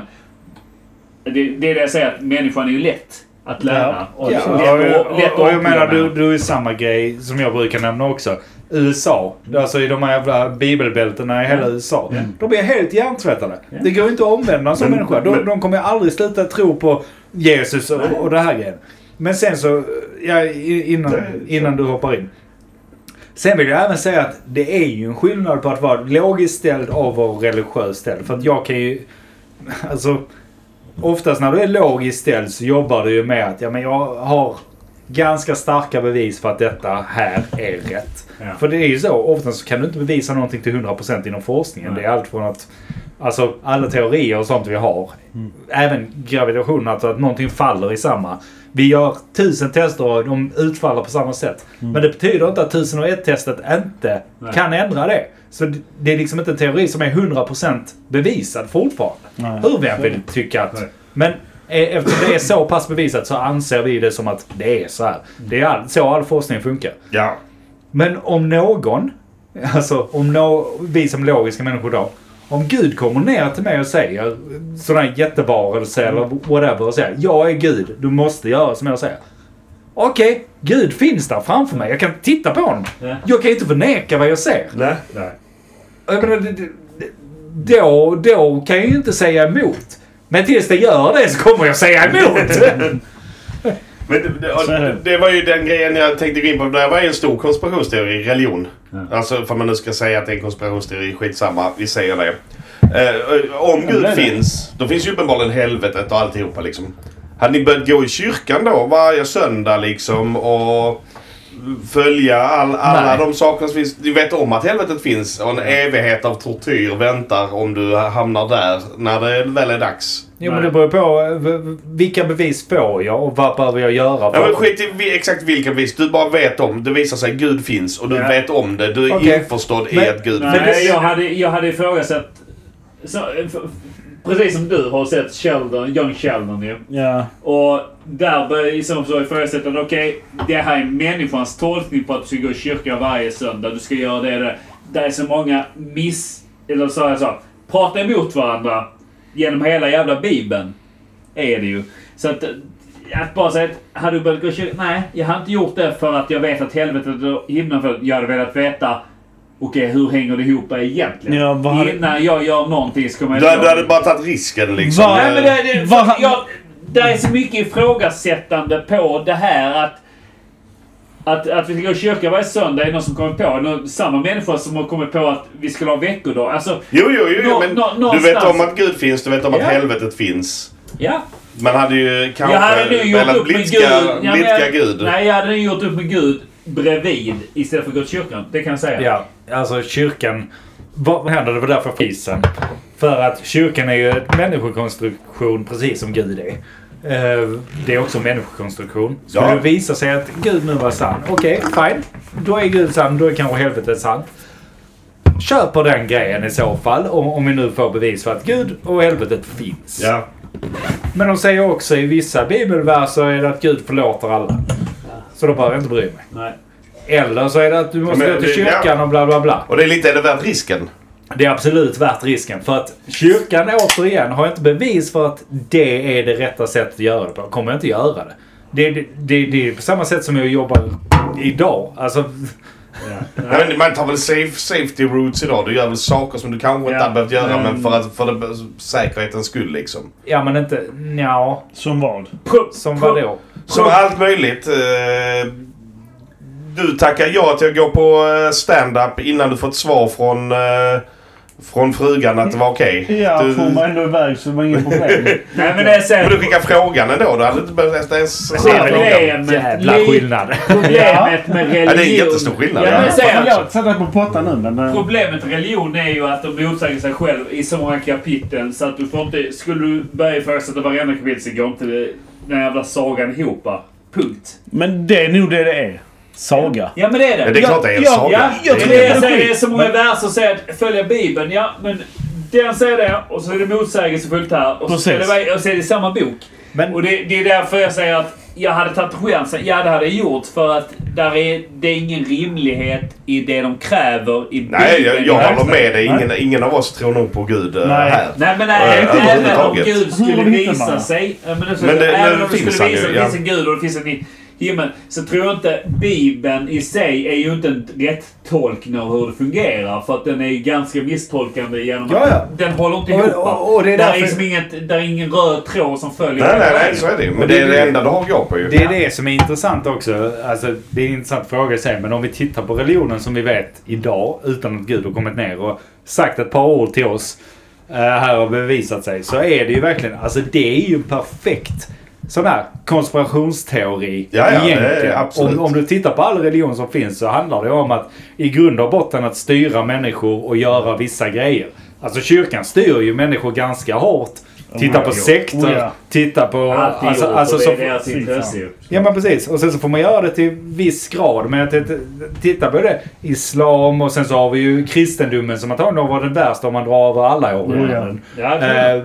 Det, det är det jag säger, att människan är ju lätt att lära. Och Ja, lätt, och, att- och, lätt och, att jag menar, du, du är samma grej som jag brukar nämna också. USA. Alltså i de här jävla bibelbältena i hela USA. De är helt hjärntvättade. Det går inte att omvända Men- människa. De, de kommer aldrig sluta tro på Jesus och, och det här grejen. Men sen så, ja, innan, innan du hoppar in. Sen vill jag även säga att det är ju en skillnad på att vara logiskt ställd och vara religiöst ställd. För att jag kan ju... Alltså... Oftast när du är logiskt ställd så jobbar du ju med att ja, men jag har ganska starka bevis för att detta här är rätt. Ja. För det är ju så, ofta så kan du inte bevisa någonting till 100% inom forskningen. Nej. Det är allt från att Alltså alla teorier och sånt vi har. Även gravitation, alltså att någonting faller i samma. Vi gör tusen tester och de utfaller på samma sätt. Men det betyder inte att tusen och ett testet inte Nej. kan ändra det. Så det- är liksom inte en teori som är 100% bevisad fortfarande. Nej. Hur vi än vill tycka att... Nej. Men eftersom det är så pass bevisat så anser vi det som att det är så här. Det är all, så all forskning funkar. Ja. Men om någon, alltså om no, vi som logiska människor då. Om Gud kommer ner till mig och säger här jättevarelse eller whatever och säger jag är Gud, du måste göra som jag säger. Okej, Gud finns där framför mig. Jag kan titta på honom. Ja. Jag kan inte förneka vad jag ser. Nej. Nej. Jag menar, det- det- det- då, då kan jag ju inte säga emot. Men tills det gör det så kommer jag säga emot. (laughs) Men det, det, var ju den grejen jag tänkte gå in på. Det var ju en stor konspirationsteori, religion. Ja. Alltså för man nu ska säga att det är en konspirationsteori, skitsamma. Vi säger det. Eh, om Gud det. finns, då finns ju uppenbarligen helvetet och alltihopa liksom. Hade ni börjat gå i kyrkan då varje söndag liksom och följa all, alla Nej. de sakerna som finns. Du vet om att helvetet finns och en evighet av tortyr väntar om du hamnar där när det väl är dags. Jo men Nej. det beror på eh, vilka bevis får jag och vad behöver jag göra Ja, för men skit i exakt vilka bevis. Du bara vet om. Det visar sig att Gud finns och du Ja. vet om det. Du är Okej. införstådd i Men- att Gud Nej, finns. jag hade, jag hade ifrågasatt... Så, f- precis som du har sett Sheldon, Young Sheldon ju. Ja. Och där i så fall ifrågasätta att okej, det här är människans tolkning på att du ska gå i kyrkan varje söndag. Du ska göra det där. Det är så många miss... Eller så jag sa, prata emot varandra genom hela jävla bibeln. Är det ju. Så att... Att bara säga att, hade du börjat gå i kyrkan? Nej, jag har inte gjort det för att jag vet att helvetet och himlen för Jag hade velat veta Okej, hur hänger det ihop egentligen? Ja, vad hade- Innan jag gör någonting så kommer jag Du, du hade bara tagit risken liksom. Vad- Nej, men det, det, jag, det är så mycket ifrågasättande på det här att att, att vi ska gå i kyrkan varje söndag är någon som kommer på. Någon, samma människa som har kommit på att vi ska ha veckodag. Alltså, Jo, jo, jo, jo Nå- men nå- du vet någonstans- om att Gud finns, du vet om att Ja. helvetet finns. ja. Man hade ju kanske Jag hade nu gjort upp med blidka, Gud. Ja, jag- Gud. Nej, jag hade nu gjort upp med Gud bredvid istället för att gå till kyrkan. Det kan jag säga. Ja, alltså kyrkan... Vad händer? Det var därför fisen. För att kyrkan är ju en människokonstruktion precis som Gud är. Eh, Det är också människokonstruktion. Skulle Ja. det visa sig att Gud nu var sann, okej, fine. Då är Gud sann, då är kanske helvetet sant. På den grejen i så fall, om, vi nu får bevis för att Gud och helvetet finns. Ja. Men de säger också i vissa bibelverser att Gud förlåter alla. Så då behöver jag inte bry mig. Nej. Eller så är det att du måste Men gå till kyrkan ja. och bla bla bla. Och det är lite, är det värt risken? Det är absolut värt risken. För att kyrkan återigen har inte bevis för att det är det rätta sättet att göra det på. Kommer jag inte göra det. Det, det, det, det är på samma sätt som jag jobbar idag. Alltså, Ja. men man tar väl safe, safety routes idag. Du gör väl saker som du kanske inte Ja. hade behövt göra Men- men för, att, för det, säkerhetens skull liksom. ja men inte... Ja, Som vad? Pro- som vadå? Som allt möjligt. Eh, du tackar ja till att gå på eh, stand-up innan du fått svar från, eh, från frugan att det var okej. Ja, du, får man ändå iväg så det var inget problem. (laughs) Nej, men det är så men du skickar frågan ändå. Du hade inte behövt ens Det säga är väl frågan. Problemet, jävla skillnad. problemet med religion... Ja, det är jättestor skillnad, Ja, ja. men jag alltså, sätt dig på pottan nu men... eh, Problemet med religion är ju att de motsäger sig själv i så många kapitel så att du får inte... Skulle du börja ifrågasätta varenda kapitel så går inte den jävla sagan ihop. va? Punkt. Men det är nog det det är. Saga. Ja men det är det. Men det är klart det är en Ja, saga. Ja, jag det, tror är det är jag säger, det är så många verser som säger att följa Bibeln. Ja, men den säger det och så är det motsägelsefullt här. Och så, ska det och så är det samma bok. Men- Och det, det är därför jag säger att jag hade tagit chansen. Ja, det hade jag gjort för att där är, det är ingen rimlighet i det de kräver i Nej, jag, Bibeln. jag i håller med dig. Nej. Ingen, ingen av oss tror nog på Gud eh, Nej. här. Nej men Äh, nej, även om. Gud skulle visa sig. Men, det, Men det- även det om det finns skulle visa ju, att det ja. finns en Gud och det finns en himmel. Så tror jag inte Bibeln i sig är ju inte en rätt tolkning av hur det fungerar. För att den är ju ganska misstolkande genom Ja, att ja. den håller inte Och- ihop. va? och- och det är där, är därför- liksom inget, där är ingen röd tråd som följer Nej, nej, nej, så är det ju. Men Och det det- är det enda du har att gå på ju. Det är det som är intressant också. Alltså, det är en intressant fråga i sig. Men om vi tittar på religionen som vi vet idag utan att Gud har kommit ner och sagt ett par ord till oss eh, här och bevisat sig. Så är det ju verkligen, alltså det är ju perfekt sån här konspirationsteori Ja, ja, det egentligen. absolut. Om, om du tittar på all religion som finns så handlar det om att i grund och botten att styra människor och göra vissa grejer. Alltså kyrkan styr ju människor ganska hårt. Titta på sekter, Oh, ja. titta på... Alltid alltså, alltså, så, deras intresse. Ja men precis. Och sen så får man göra det till viss grad. Men titta på det. Islam och sen så har vi ju kristendomen som antagligen varit den värsta om man drar över alla århundraden. Ja, Eh,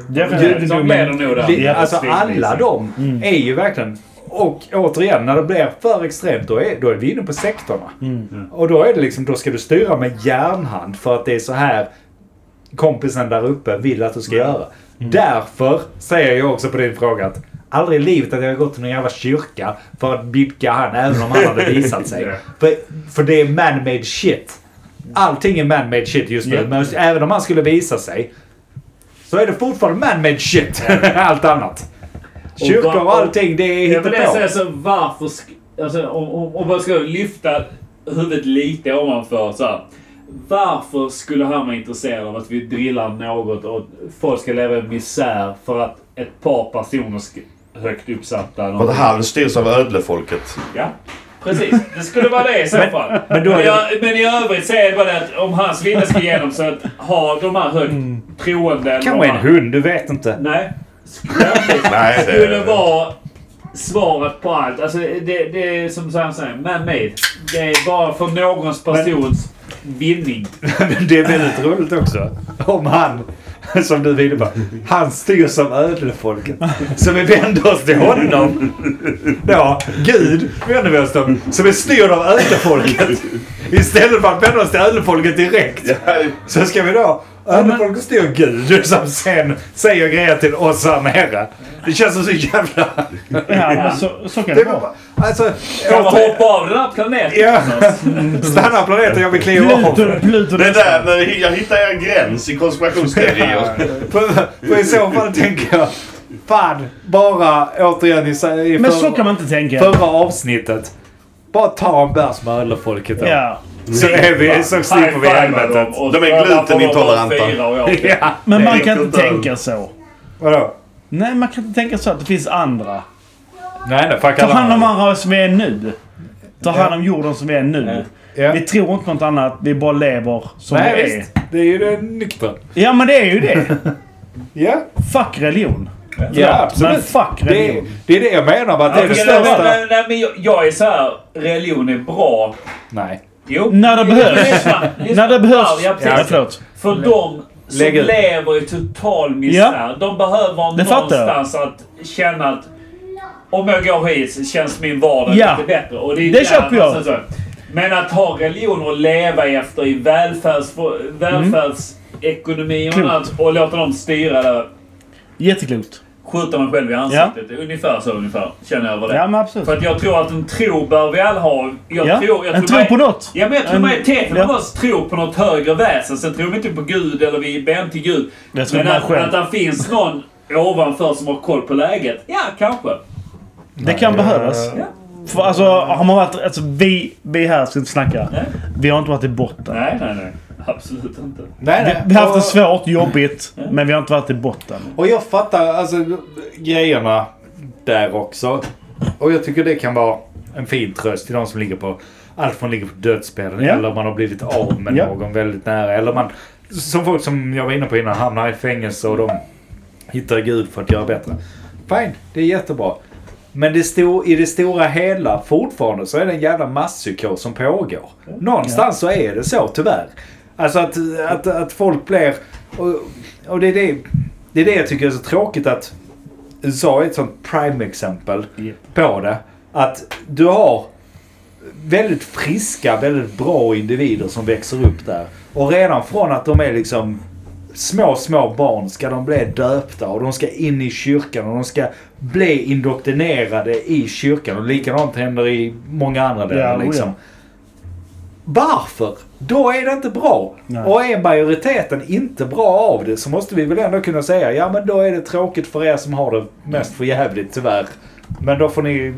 Ja, Alltså precis. alla de är ju verkligen... Och återigen, när det blir för extremt då är, då är vi inne på sektorna. Och då är det liksom, då ska du styra med järnhand för att det är så här kompisen där uppe vill att du ska göra. Därför säger jag också på din fråga att aldrig i livet att jag har gått till någon jävla kyrka för att bidka han även om han hade (laughs) visat sig. Ja. för, för det är man-made shit. Allting är man-made shit just nu. Ja. Men även om han skulle visa sig så är det fortfarande man-made shit. (laughs) Allt annat. Kyrkor och allting, det är Jag vill säga hittepå. så, varför... Alltså, om, om, om man ska lyfta huvudet lite ovanför så här. Varför skulle han vara intresserad av att vi drillar något och folk ska leva i misär för att ett par personer ska, högt uppsatta... För att han styrs av ödlefolket. Ja, precis. Det skulle vara det i så fall. Men, det- jag, men i övrigt är det bara det att om hans vilja ska igenom så att ha de här högt troende... eller Kanske de en hund, du vet inte. Nej. Nej, det- skulle vara svaret på allt. Alltså det, det är som han säger, man-made. Det är bara för någons persons vinning. (laughs) Det är väldigt roligt också. Om han, som du inne på, han styrs av ödlefolket. Så vi vänder oss till honom. Ja, Gud vänder vi oss till. Som är styrd av ödlefolket. Istället för att vända oss till ödlefolket direkt. Så ska vi då Ödlefolket styr Gud som sen säger grejer till oss här nere. Det känns som så jävla... Ja, så, så kan Det det var, vara. alltså, Kan man hoppa av den här planeten? Ja. stanna planeten, jag vill kliva av. Pluto, Pluto Det där, när jag hittar en gräns i konspirationsteorier. För, för i så fall tänker jag, fan, bara återigen i, i Men för, så kan man inte tänka. förra avsnittet. Bara ta en bärs med ödlefolket då. Ja. Så är vi, så slipper vi helvetet. De är glutenintoleranta. Ja. Men man Det kan inte tänka så. Vadå? Nej, man kan inte tänka så att det finns andra. Nej, nej, fuck Ta hand om andra som vi är nu. Ta hand om jorden som vi är nu. Ja. Vi tror inte på något annat. Vi bara lever som Nej, vi är. visst. Det är ju det nyktra. Ja, men det är ju det. Ja, Fuck religion. ja absolut. Men fuck det, är, religion. det är det jag menar med att det är det Nej, nej, största... nej, nej, men jag, jag är så här. religion är bra. Nej. Jo. När det behövs. Lyssna, lyssna. (laughs) När det behövs. Ja. Ja, förlåt. För de som Lägg ut. lever i total misär. De behöver Det någonstans att känna att om jag går hit så känns min vardag Ja. lite bättre. Och det är Det köper jag. så- Men att ha religion och leva efter i välfärds, välfärdsekonomi och Klokt. annat och låta dem styra det. Jätteklokt. Skjuta mig själv i ansiktet. Ungefär så ungefär. Känner jag över det. Ja, men absolut. För att jag tror att en tro bör vi alla ha. Jag Ja, tror, jag en tro på något. Ja, men jag tror En- majoriteten av ja. oss tror på något högre väsen. Sen tror vi inte på Gud eller vi ber inte till Gud. Jag tror Men att, själv. att det finns någon ovanför som har koll på läget. Ja, kanske. Det kan behövas. Ja. För alltså, har man varit... Alltså, vi, vi här ska inte snacka. Nej. Vi har inte varit i botten. Nej, nej, nej. (laughs) Absolut inte. Nej, Vi, nej. vi har haft det svårt, jobbigt, men vi har inte varit i botten. Och jag fattar alltså grejerna där också. Och jag tycker det kan vara en fin tröst till de som ligger på allt från ligger på dödsbädden Ja. eller man har blivit av med Ja. någon väldigt nära. Eller man, som folk som jag var inne på innan, hamnar i fängelse och de hittar Gud för att göra bättre. Fine, det är jättebra. Men det sto- i det stora hela fortfarande så är det en jävla masspsykos som pågår. Någonstans så är det så tyvärr. Alltså att, att, att folk blir... Och, och det, är det, det är det jag tycker är så tråkigt att USA är ett sånt prime-exempel Yep. på det. Att du har väldigt friska, väldigt bra individer som växer upp där. Och redan från att de är liksom små, små barn ska de bli döpta och de ska in i kyrkan och de ska bli indoktrinerade i kyrkan. Och likadant händer i många andra delar Ja, oh ja. Varför? Då är det inte bra. Nej. Och är majoriteten inte bra av det så måste vi väl ändå kunna säga ja men då är det tråkigt för er som har det mest för jävligt tyvärr. Men då får ni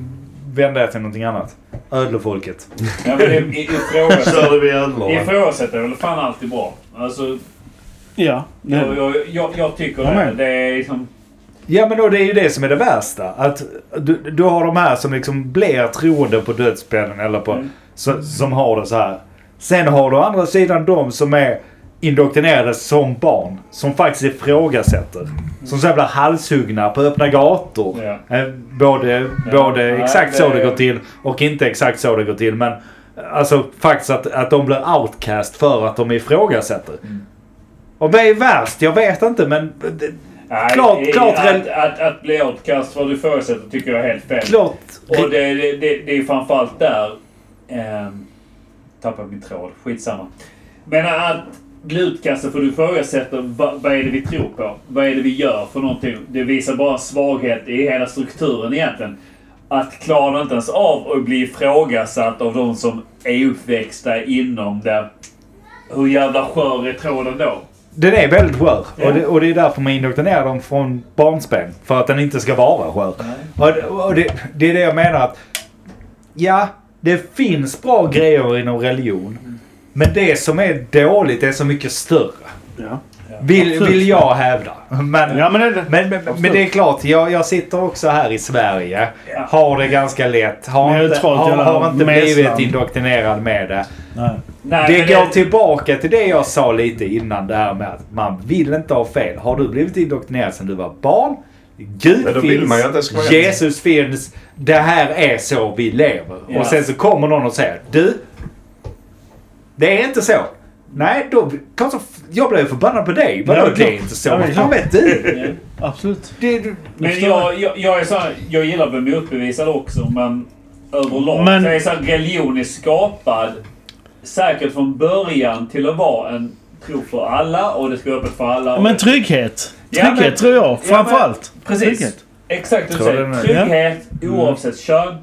vända er till någonting annat. Ödlefolket. Ja, men. Ifrågasätta är väl fan alltid bra. Alltså, Ja. jag, jag, jag, jag tycker Ja, det. Det är liksom... Ja men då det är ju det som är det värsta. Att du, du har de här som liksom blir troende på dödsbädden eller på... Mm. Så, som har det så här. Sen har du å andra sidan de som är indoktrinerade som barn. Som faktiskt ifrågasätter. Som så blir halshuggna på öppna gator. Eh, Både, både nej, exakt det- så det går till och inte exakt så det går till. Men alltså faktiskt att, att de blir outcast för att de ifrågasätter. Mm. Och vad är värst? Jag vet inte men... det- Nej, Klart- i- klart att, att, att bli outcast för du ifrågasätter tycker jag är helt fel. Klart... Och det, det, det, det är framförallt där... Um, tappade min tråd. Skitsamma. Men att bli utkastad för du ifrågasätter vad, vad är det vi tror på? Vad är det vi gör för någonting? Det visar bara svaghet i hela strukturen egentligen. Att klara inte ens av att bli ifrågasatt av de som är uppväxta inom det. Hur jävla skör är tråden då? Den är väldigt skör. Ja. Och, det, och det är därför man indoktrinerar dem från barnsben. För att den inte ska vara skör. Och, och det, det är det jag menar att... Ja, det finns bra grejer inom religion. Men det som är dåligt är så mycket större. Ja. Vill, vill jag hävda. Men, Ja, men det är det. men, men, men det är klart, jag, jag sitter också här i Sverige. Ja. Har det ganska lätt. Har inte, har, har inte blivit indoktrinerad med det. Nej. Nej, Det går tillbaka till det jag sa lite innan det här med att man vill inte ha fel. Har du blivit indoktrinerad sedan du var barn? Gud Men finns, man Jesus finns, det här är så vi lever. Ja. Och sen så kommer någon och säger Du, det är inte så. Nej, då, så, jag blev förbannad på dig. Vadå, Ja, det är inte så. Vad fan vet du? Absolut. Det, du Men förstår jag, jag, jag är så här, jag gillar att bli motbevisad också, men överlag Men- så är så här, religion är skapad säkert från början till att vara en tro för alla och det ska vara öppet för alla. Men trygghet. Ja, Trygghet men- tror jag. Ja, Framförallt. Precis. Trygghet. Exakt, du säger den är- trygghet oavsett kön.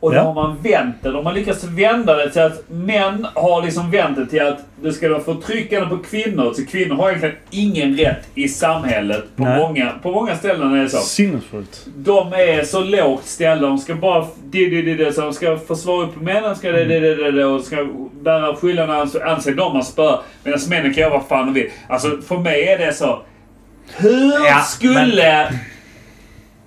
Och då Ja. har man vänt det. De har lyckats vända det till att män har liksom vänt det till att det ska vara förtryckande på kvinnor. Så kvinnor har egentligen ingen rätt i samhället. På, Nej. många, på många ställen är det så. Sinnessjukt. De är så lågt ställda. De ska bara... Det, det, det, det, så de ska försvara upp männen. Ska det, det, det, det, det, och ska bära skyldarna. Anser, anser de att spöa. Medan männen kan göra vad fan de vill. Alltså för mig är det så. Hur Ja, skulle...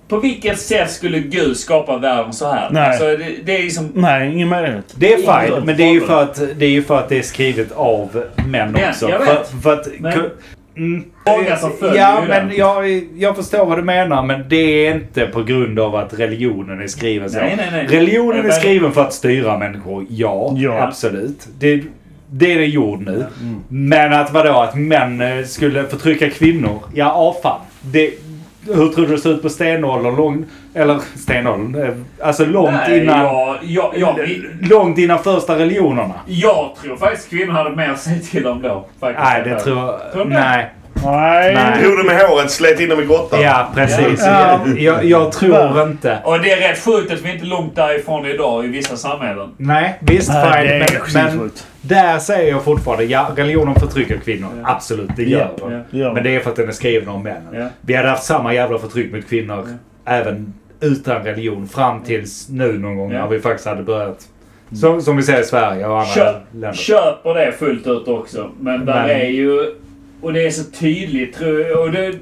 På vilket sätt skulle Gud skapa världen så här? Nej. Alltså, det, det är liksom... Nej, ingen möjlighet. Det är fine, men det är, ju för att, det är ju för att det är skrivet av män Ja, också. jag För, vet. för att, Men- mm, ja, men jag, jag förstår vad du menar, men det är inte på grund av att religionen är skriven så. Nej, nej, nej. Religionen är Men- skriven för att styra människor, ja. Ja. Absolut. Det, det är det gjord nu. Men att vadå, att män eh, skulle förtrycka kvinnor? Ja, fan. Det, hur tror du det ser ut på stenåldern? Lång, eller stenåldern? eh, Alltså långt Nej, innan... jag, jag, jag, Långt innan första religionerna. jag tror faktiskt kvinnor hade mer att säga till om då. Faktiskt. Nej, det tror jag... Tror du det? Nej. Nej. Drog du med håret, slet in dem i grottan. Ja, precis. Ja. Jag, jag tror inte... Och det är rätt sjukt att vi inte är långt därifrån idag i vissa samhällen. Nej, visst Nej, det fine. är Men, men där säger jag fortfarande, ja, religionen förtrycker kvinnor. Absolut, det gör Ja, den. det gör Men det är för att den är skriven av männen. Ja. Vi hade haft samma jävla förtryck mot kvinnor även utan religion fram tills nu någon gång Ja. när vi faktiskt hade börjat. Som, som vi ser i Sverige och andra Köp, länder. köper det fullt ut också. Men där Men- är ju... Och det är så tydligt tror jag. Och det,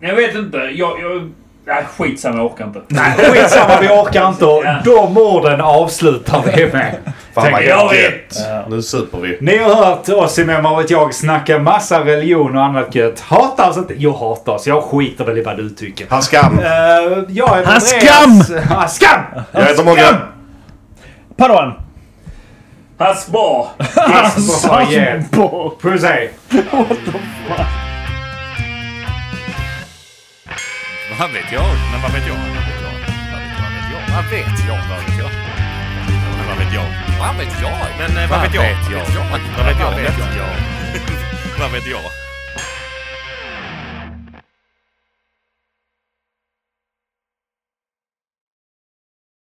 jag vet inte. Jag... jag nej, skitsamma, jag orkar inte. Nej, skitsamma, vi orkar inte. Och Ja. de orden avslutar vi med. Fan vad jag. gött. Nu super vi. Ni har hört oss i har vet jag snacka massa religion och annat gött. Hata oss inte. Jag hatar oss. Jag skiter väl i vad du tycker. Han skam. Uh, jag är Han Andreas. Han skam! Jag heter Morgan. Padawan. Pass bra! Yes, bra, yeah. Puss hej. Vad vet jag? Men vad vet jag? Vad vet jag? Vad vet jag? Vad vet jag? Vad vet jag? Men vad vet jag? Vad vet jag? Men eh? Vad vet jag? Vad vet jag? Vad vet jag? Vad vet jag?